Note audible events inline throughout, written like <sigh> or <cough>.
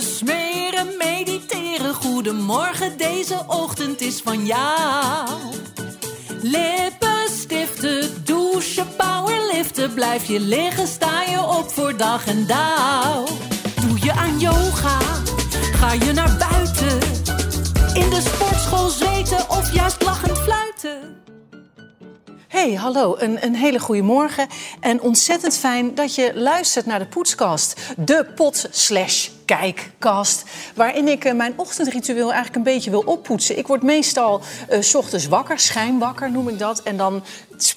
Smeren, mediteren. Goedemorgen, deze ochtend is van jou. Lippen stiften, douchen, powerliften. Blijf je liggen, sta je op voor dag en dauw. Doe je aan yoga, ga je naar buiten. In de sportschool zweten of juist. Hey, hallo, een, een hele goede morgen. En ontzettend fijn dat je luistert naar de Poetskast. De pot slash kijkkast. Waarin ik eh, mijn ochtendritueel eigenlijk een beetje wil oppoetsen. Ik word meestal eh, s ochtends wakker, schijnwakker noem ik dat. En dan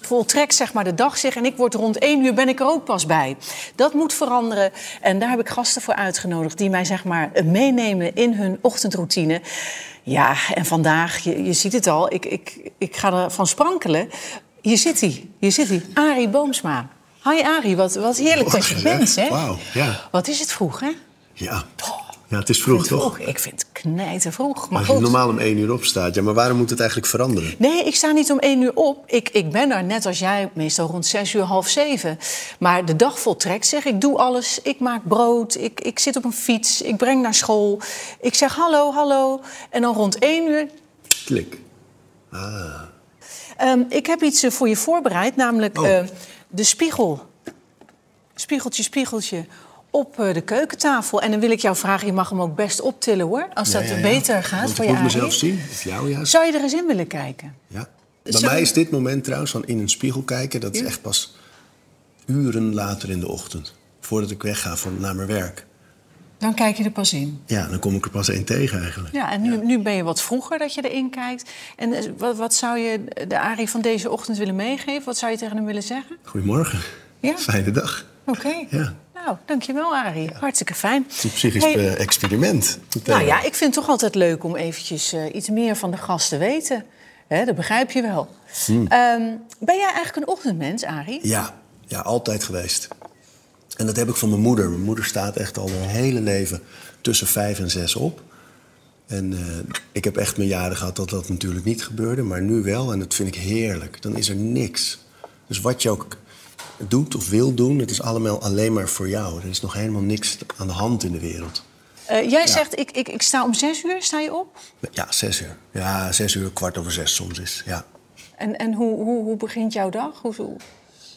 voltrekt zeg maar de dag zich. En ik word rond één uur ben ik er ook pas bij. Dat moet veranderen. En daar heb ik gasten voor uitgenodigd die mij zeg maar meenemen in hun ochtendroutine. Ja, en vandaag, je, je ziet het al, ik, ik, ik ga er van sprankelen. Hier zit hij, hier zit hij. Arie Boomsma. Hi Arie, wat, wat heerlijk dat je bent, hè? Wauw, ja. Wat is het vroeg, hè? Ja. ja, het is vroeg toch? vroeg. Ik vind het knijten vroeg. Maar Als je goed. normaal om één uur opstaat. Ja, maar waarom moet het eigenlijk veranderen? Nee, ik sta niet om één uur op. Ik, ik ben er net als jij, meestal rond zes uur, half zeven. Maar de dag voltrekt zich. Ik doe alles. Ik maak brood. Ik, ik zit op een fiets. Ik breng naar school. Ik zeg hallo, hallo. En dan rond één uur Klik. Ehm, ik heb iets eh, voor je voorbereid, namelijk Oh. eh, de spiegel. Spiegeltje, spiegeltje op eh, de keukentafel. En dan wil ik jou vragen, je mag hem ook best optillen hoor. Als dat Ja, ja, ja. beter gaat Want voor ik je moet mezelf zien. Of jou juist. Zou je er eens in willen kijken? Ja. Bij mij is dit moment trouwens van in een spiegel kijken... dat is Ja. echt pas uren later in de ochtend. Voordat ik wegga van, naar mijn werk. Dan kijk je er pas in. Ja, dan kom ik er pas één tegen eigenlijk. Ja, en nu, nu ben je wat vroeger dat je erin kijkt. En eh, wat, wat zou je de Arie van deze ochtend willen meegeven? Wat zou je tegen hem willen zeggen? Goedemorgen. Ja? Fijne dag. Oké. Ja. Nou, dankjewel Arie. Hartstikke fijn. Het is een psychisch Hey, eh, experiment. Nou ja, ik vind het toch altijd leuk om eventjes eh, iets meer van de gast te weten. Hè, dat begrijp je wel. Hmm. Ehm, ben jij eigenlijk een ochtendmens, Arie? Ja, ja, altijd geweest. En dat heb ik van mijn moeder. Mijn moeder staat echt al mijn hele leven tussen vijf en zes op. En eh, ik heb echt mijn jaren gehad dat dat natuurlijk niet gebeurde, maar nu wel. En dat vind ik heerlijk. Dan is er niks. Dus wat je ook doet of wil doen, het is allemaal alleen maar voor jou. Er is nog helemaal niks aan de hand in de wereld. Eh, jij zegt, ik, ik, ik sta om zes uur, sta je op? Ja, zes uur. Ja, zes uur, kwart over zes soms is. Ja. En, en hoe, hoe, hoe begint jouw dag? Hoe, hoe-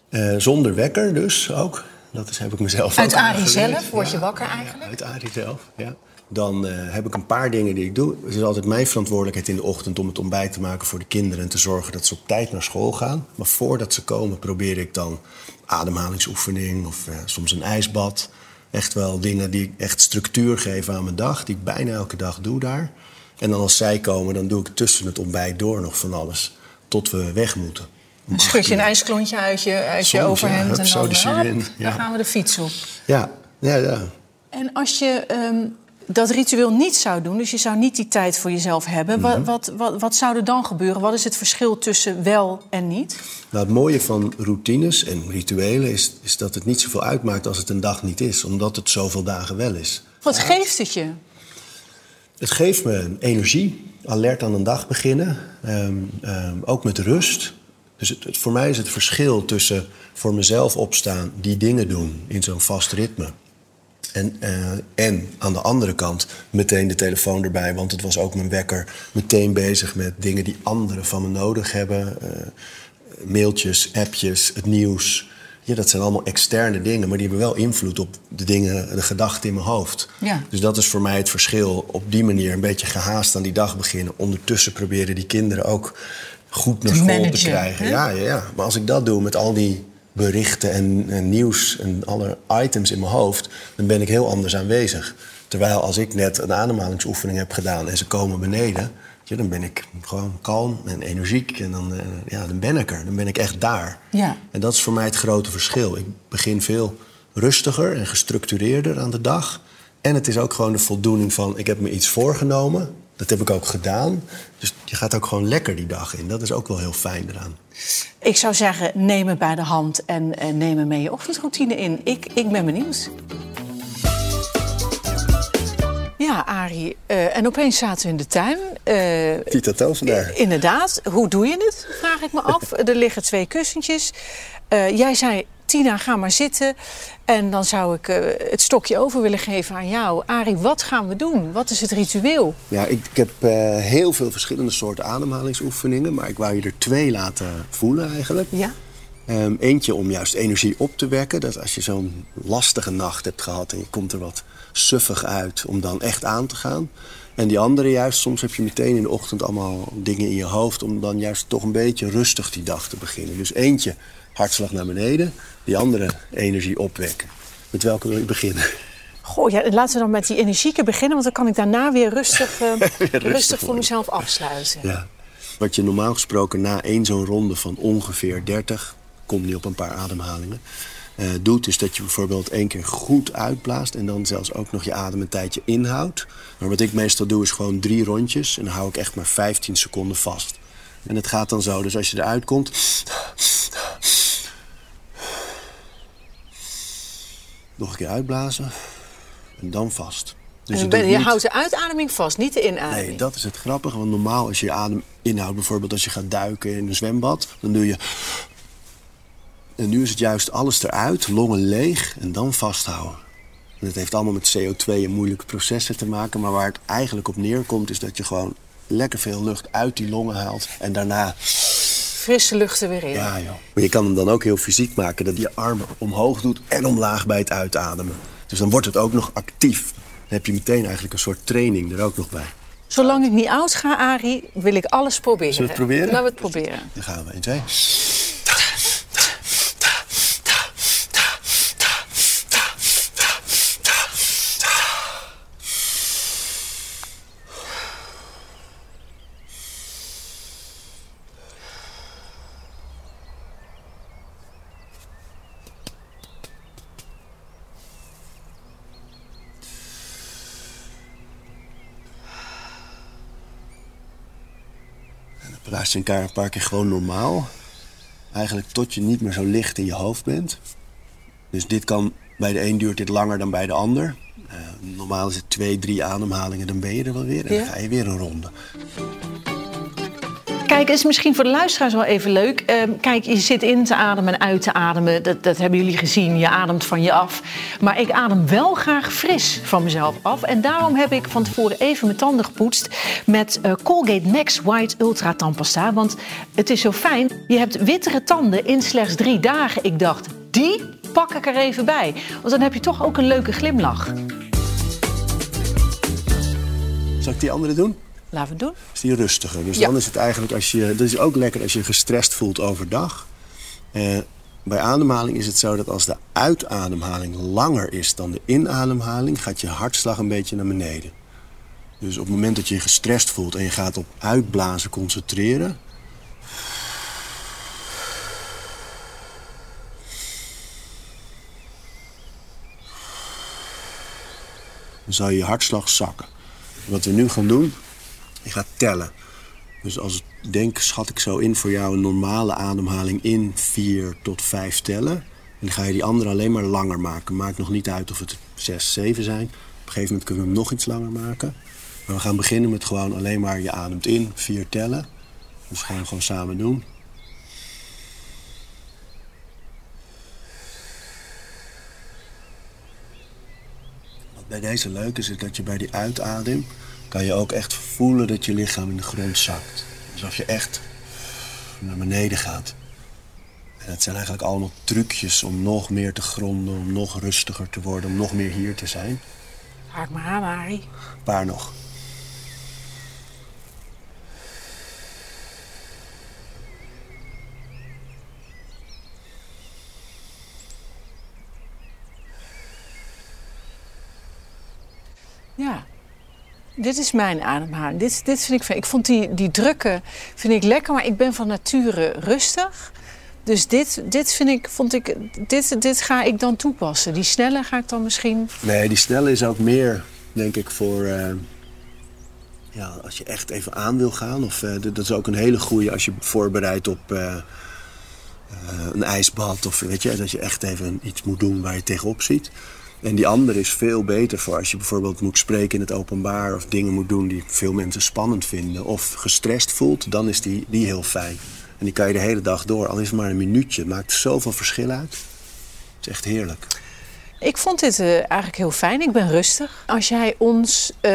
Eh, zonder wekker dus ook. Dat is, heb ik mezelf Uit Arie aangeleerd. zelf word je wakker eigenlijk? uit Arie zelf, ja. Dan eh, heb ik een paar dingen die ik doe. Het is altijd mijn verantwoordelijkheid in de ochtend om het ontbijt te maken voor de kinderen... en te zorgen dat ze op tijd naar school gaan. Maar voordat ze komen probeer ik dan ademhalingsoefening of eh, soms een ijsbad. Echt wel dingen die echt structuur geven aan mijn dag, die ik bijna elke dag doe daar. En dan als zij komen, dan doe ik tussen het ontbijt door nog van alles... tot we weg moeten. Schud je een ijsklontje uit je, uit je overhemd ja, hup, en zo dan, de eh, zin hop, in, dan gaan we de fiets op. Ja, ja, ja. En als je ehm, dat ritueel niet zou doen, dus je zou niet die tijd voor jezelf hebben... Mhm. wat, wat, wat, wat zou er dan gebeuren? Wat is het verschil tussen wel en niet? Nou, het mooie van routines en rituelen is, is dat het niet zoveel uitmaakt als het een dag niet is, omdat het zoveel dagen wel is. Wat geeft het je? Het geeft me energie, alert aan een dag beginnen, ehm, ehm, ook met rust. Dus het, het- voor mij is het verschil tussen voor mezelf opstaan, die dingen doen in zo'n vast ritme. En, eh, en aan de andere kant meteen de telefoon erbij, want het was ook mijn wekker. Meteen bezig met dingen die anderen van me nodig hebben. eh, mailtjes, appjes, het nieuws. Ja, dat zijn allemaal externe dingen, maar die hebben wel invloed op de dingen, de gedachten in mijn hoofd. Ja. Dus dat is voor mij het verschil. Op die manier een beetje gehaast aan die dag beginnen. Ondertussen proberen die kinderen ook goed naar school te krijgen. hè? Ja, ja, ja. Maar als ik dat doe met al die berichten en, en nieuws en alle items in mijn hoofd, dan ben ik heel anders aanwezig. Terwijl als ik net een ademhalingsoefening heb gedaan en ze komen beneden, ja, dan ben ik gewoon kalm en energiek en dan, eh, ja, dan ben ik er. Dan ben ik echt daar. Ja. En dat is voor mij het grote verschil. Ik begin veel rustiger en gestructureerder aan de dag. En het is ook gewoon de voldoening van, ik heb me iets voorgenomen. Dat heb ik ook gedaan. Dus je gaat ook gewoon lekker die dag in. Dat is ook wel heel fijn eraan. Ik zou zeggen, neem me bij de hand en, en neem me mee je ochtendroutine in. Ik, ik ben benieuwd. Ja, Arie. eh, en opeens zaten we in de tuin. Eh, Tita. Inderdaad. Hoe doe je het? Vraag ik me af. <laughs> er liggen twee kussentjes. Eh, jij zei Tina, ga maar zitten. En dan zou ik eh, het stokje over willen geven aan jou. Arie, wat gaan we doen? Wat is het ritueel? Ja, ik, ik heb eh, heel veel verschillende soorten ademhalingsoefeningen, maar ik wou je er twee laten voelen eigenlijk. Ja? Ehm, eentje om juist energie op te wekken. Dat als je zo'n lastige nacht hebt gehad en je komt er wat suffig uit, om dan echt aan te gaan. En die andere juist, soms heb je meteen in de ochtend allemaal dingen in je hoofd... om dan juist toch een beetje rustig die dag te beginnen. Dus eentje hartslag naar beneden, die andere energie opwekken. Met welke wil je beginnen? Goh, ja, laten we dan met die energieke beginnen... want dan kan ik daarna weer rustig, <laughs> uh, rustig, voor mezelf afsluiten. Ja. Wat je normaal gesproken na één zo'n ronde van ongeveer 30... komt niet op een paar ademhalingen uh, doet, is dat je bijvoorbeeld één keer goed uitblaast en dan zelfs ook nog je adem een tijdje inhoudt. Maar wat ik meestal doe is gewoon drie rondjes en dan hou ik echt maar 15 seconden vast. En het gaat dan zo, dus als je eruit komt. Nog een keer uitblazen en dan vast. Dus je, je houdt de uitademing vast, niet de inademing. Nee, dat is het grappige. Want normaal als je je adem inhoudt, bijvoorbeeld als je gaat duiken in een zwembad, dan doe je en nu is het juist alles eruit, longen leeg en dan vasthouden. En dat heeft allemaal met CO2 en moeilijke processen te maken. Maar waar het eigenlijk op neerkomt is dat je gewoon lekker veel lucht uit die longen haalt. En daarna... Frisse lucht er weer in. Ja, joh. Maar je kan hem dan ook heel fysiek maken. Dat je armen omhoog doet en omlaag bij het uitademen. Dus dan wordt het ook nog actief. Dan heb je meteen eigenlijk een soort training er ook nog bij. Zolang ik niet oud ga, Arie, wil ik alles proberen. Zullen we het proberen? Laten we het proberen. Dan gaan we. 1, 2. Je elkaar een paar keer gewoon normaal. Eigenlijk tot je niet meer zo licht in je hoofd bent. Dus dit kan, bij de een duurt dit langer dan bij de ander. Uh, normaal is het twee, drie ademhalingen, dan ben je er wel weer. En dan ga je weer een ronde. Kijk, het is misschien voor de luisteraars wel even leuk. Uh, kijk, je zit in te ademen en uit te ademen. Dat, dat hebben jullie gezien. Je ademt van je af. Maar ik adem wel graag fris van mezelf af. En daarom heb ik van tevoren even mijn tanden gepoetst met uh, Colgate Max White Ultra Tandpasta. Want het is zo fijn. Je hebt wittere tanden in slechts drie dagen. Ik dacht, die pak ik er even bij. Want dan heb je toch ook een leuke glimlach. Zal ik die andere doen? Laten we doen. Is die rustiger. Dus dan is het eigenlijk als je. Dat is ook lekker als je gestrest voelt overdag. Eh, bij ademhaling is het zo dat als de uitademhaling langer is dan de inademhaling, gaat je hartslag een beetje naar beneden. Dus op het moment dat je je gestrest voelt en je gaat op uitblazen concentreren. Dan zal je je hartslag zakken. Wat we nu gaan doen, je gaat tellen. Dus als ik denk, schat ik zo in voor jou een normale ademhaling in 4 tot 5 tellen. En dan ga je die andere alleen maar langer maken. Maakt nog niet uit of het 6, 7 zijn. Op een gegeven moment kunnen we hem nog iets langer maken. Maar we gaan beginnen met gewoon alleen maar je ademt in, 4 tellen. Dus gaan we gewoon samen doen. Wat bij deze leuk is, is dat je bij die uitadem kan je ook echt voelen dat je lichaam in de grond zakt. Alsof je echt naar beneden gaat. En het zijn eigenlijk allemaal trucjes om nog meer te gronden, om nog rustiger te worden, om nog meer hier te zijn. Haak maar aan, Harry. Een paar nog. Ja, dit is mijn ademhaling. Dit, dit vind ik Ik vond die, die drukken vind ik lekker, maar ik ben van nature rustig. Dus dit, dit vind ik, vond ik, dit, dit ga ik dan toepassen. Die snelle ga ik dan misschien. Nee, die snelle is ook meer, denk ik, voor. Uh, ja, als je echt even aan wil gaan. Of uh, dat is ook een hele goede als je voorbereidt op uh, een ijsbad. Of weet je, dat je echt even iets moet doen waar je tegenop ziet. En die andere is veel beter voor als je bijvoorbeeld moet spreken in het openbaar of dingen moet doen die veel mensen spannend vinden of gestrest voelt, dan is die, die heel fijn. En die kan je de hele dag door, al is het maar een minuutje. Het maakt zoveel verschil uit. is echt heerlijk. Ik vond dit eh, eigenlijk heel fijn. Ik ben rustig. Als jij ons eh,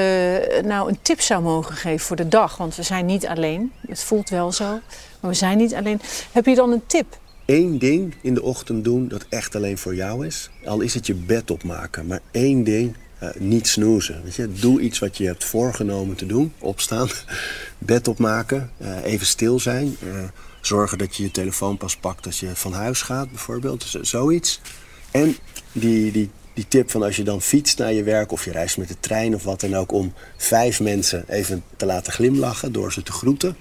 nou een tip zou mogen geven voor de dag, want we zijn niet alleen. Het voelt wel zo, maar we zijn niet alleen. Heb je dan een tip? Eén ding in de ochtend doen dat echt alleen voor jou is. Al is het je bed opmaken, maar één ding, eh, niet snoezen. Weet je? Doe iets wat je hebt voorgenomen te doen. Opstaan, <laughs> bed opmaken, eh, even stil zijn. eh, zorgen dat je je telefoon pas pakt als je van huis gaat, bijvoorbeeld. Zoiets. En die, die, die tip van als je dan fietst naar je werk of je reist met de trein of wat dan ook... om vijf mensen even te laten glimlachen door ze te groeten.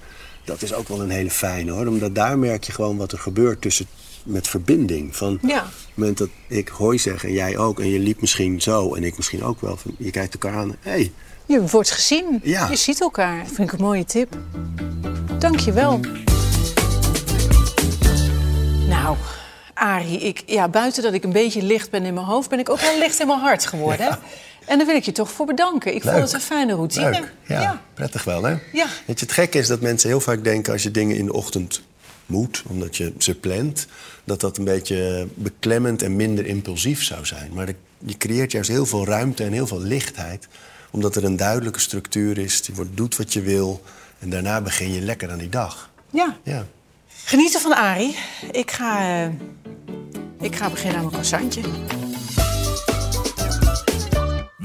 Dat is ook wel een hele fijne hoor. Omdat daar merk je gewoon wat er gebeurt tussen, met verbinding. Van, Ja. op het moment dat ik hoi zeg en jij ook... en je liep misschien zo en ik misschien ook wel. Van, je kijkt elkaar aan. Hey, Je wordt gezien. Ja. Je ziet elkaar. Dat vind ik een mooie tip. Dank je wel. Nou, Arie, ik, ja, buiten dat ik een beetje licht ben in mijn hoofd... ben ik ook wel licht in mijn hart geworden. En daar wil ik je toch voor bedanken. Ik vond het een fijne routine. leuk. Ja, prettig wel hè? Ja. Weet je, het gekke is dat mensen heel vaak denken... als je dingen in de ochtend moet, omdat je ze plant... dat dat een beetje beklemmend en minder impulsief zou zijn. Maar je creëert juist heel veel ruimte en heel veel lichtheid... omdat er een duidelijke structuur is. Je doet wat je wil en daarna begin je lekker aan die dag. Ja. Ja. Genieten van Arie. Ik ga, eh, ik ga beginnen aan mijn croissantje.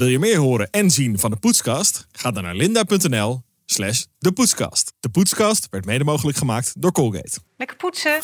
Wil je meer horen en zien van de Poetskast? Ga dan naar linda.nl slash de Poetskast. De Poetskast werd mede mogelijk gemaakt door Colgate. Lekker poetsen.